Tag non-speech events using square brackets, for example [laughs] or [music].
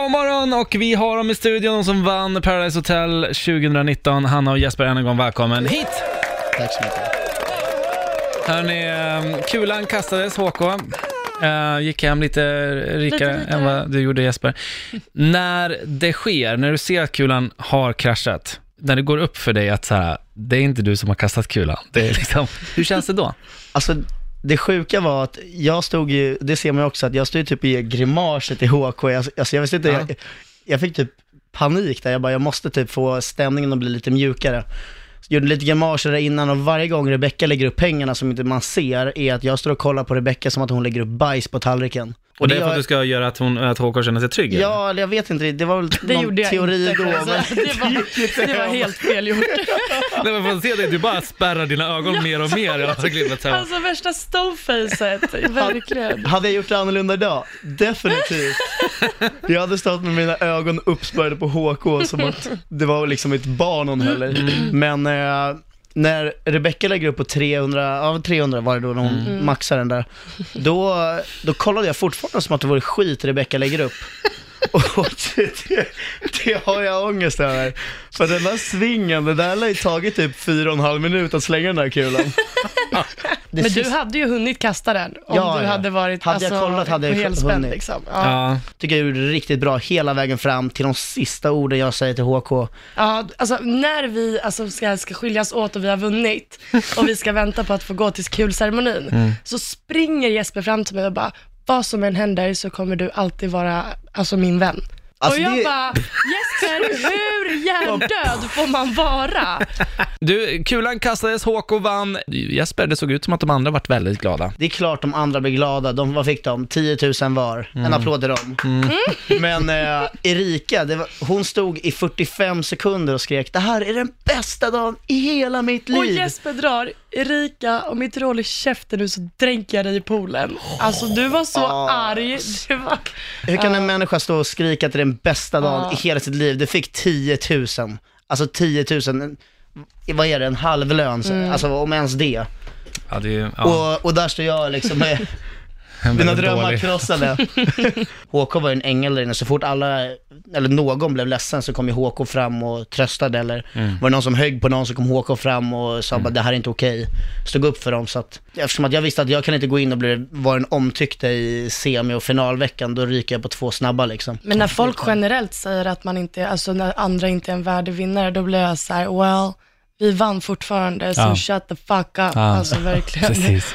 God morgon och vi har dem i studion de som vann Paradise Hotel 2019. Hanna och Jesper, än en gång välkommen hit! Tack så mycket. Hörni, eh, kulan kastades, HK. Uh, gick hem lite rikare Lite, lite. än vad du gjorde Jesper. när det sker, när du ser att kulan har kraschat, när det går upp för dig att så här, det är inte du som har kastat kulan. Det är liksom, hur känns det då? Alltså, det sjuka var att jag stod ju, det ser man ju också, att jag stod typ i grimaset i HK. Jag, alltså jag visste inte, Ja. jag, jag fick typ panik där. Jag bara, jag måste typ få stämningen att bli lite mjukare. Så gjorde lite grimaser där innan och varje gång Rebecca lägger upp pengarna som inte man ser är att jag står och kollar på Rebecca som att hon lägger upp bajs på tallriken. Och det är för att du ska göra att, hon, att HK känner sig trygg? Ja, eller jag vet inte, det var väl Det någon gjorde jag teori inte. då. Men [laughs] det, var, det var helt fel gjort. [laughs] [laughs] Nej, men får se dig, du bara spärrar dina ögon mer och mer. Jag har glömt så här. Alltså värsta stonefacet, verkligen. Hade jag gjort det annorlunda idag? Definitivt. Jag hade stått med mina ögon uppspärrade på HK som att det var liksom ett barn hon höll i. Men eh, när Rebecca lägger upp på 300, ja 300 var det då när hon maxade den där. Då, då kollade jag fortfarande som att det var skit Rebecca lägger upp. Och det, det, det har jag ångest över. För den där svingen, det där lär ju tagit typ fyra och en halv minut att slänga den där kulan. [laughs] Det Men du sista- hade ju hunnit kasta den om Ja, du ja. hade varit Hade jag alltså, kollat hade jag på helspänn hunnit. liksom. Ja. Ja. tycker jag gjorde riktigt bra hela vägen fram till de sista orden jag säger till HK. Ja, alltså när vi alltså, ska, ska skiljas åt och vi har vunnit och vi ska vänta på att få gå till kulceremonin, Mm. så springer Jesper fram till mig och bara, vad som än händer så kommer du alltid vara alltså, min vän. Alltså, och jag det- bara, Jesper, hur hjärndöd får man vara? Du, kulan kastades, HK vann. Jesper, det såg ut som att de andra varit väldigt glada. Det är klart de andra blir glada. De, vad fick de? 10 000 var. En applåd till dem. Men eh, Erika, det var, hon stod i 45 sekunder och skrek det här är den bästa dagen i hela mitt liv. Och Jesper drar, Erika, om inte du håller käften nu så dränker jag dig i poolen. Alltså du var så Ah. arg. Du var... Hur kan en människa stå och skrika att det är den bästa dagen i hela sitt liv? Det fick 10 000. Alltså 10 000, vad är det, en halv lön? Mm. Alltså om ens det. Ja, det är, ja, Och, och där står jag liksom med [laughs] Mina drömmar krossade. [laughs] HK var ju en ängel där inne, så fort alla, eller någon blev ledsen så kom ju HK fram och tröstade eller var det någon som högg på någon så kom HK fram och sa bara det här är inte okej. Stod upp för dem så att, eftersom att jag visste att jag kan inte gå in och bli, vara den omtyckte i semi och finalveckan, då ryker jag på två snabba liksom. Men när folk generellt säger att man inte, alltså när andra inte är en värdig vinnare, då blir jag så här, well, vi vann fortfarande, så Ja. shut the fuck up. Ja, Alltså verkligen. [laughs] Precis.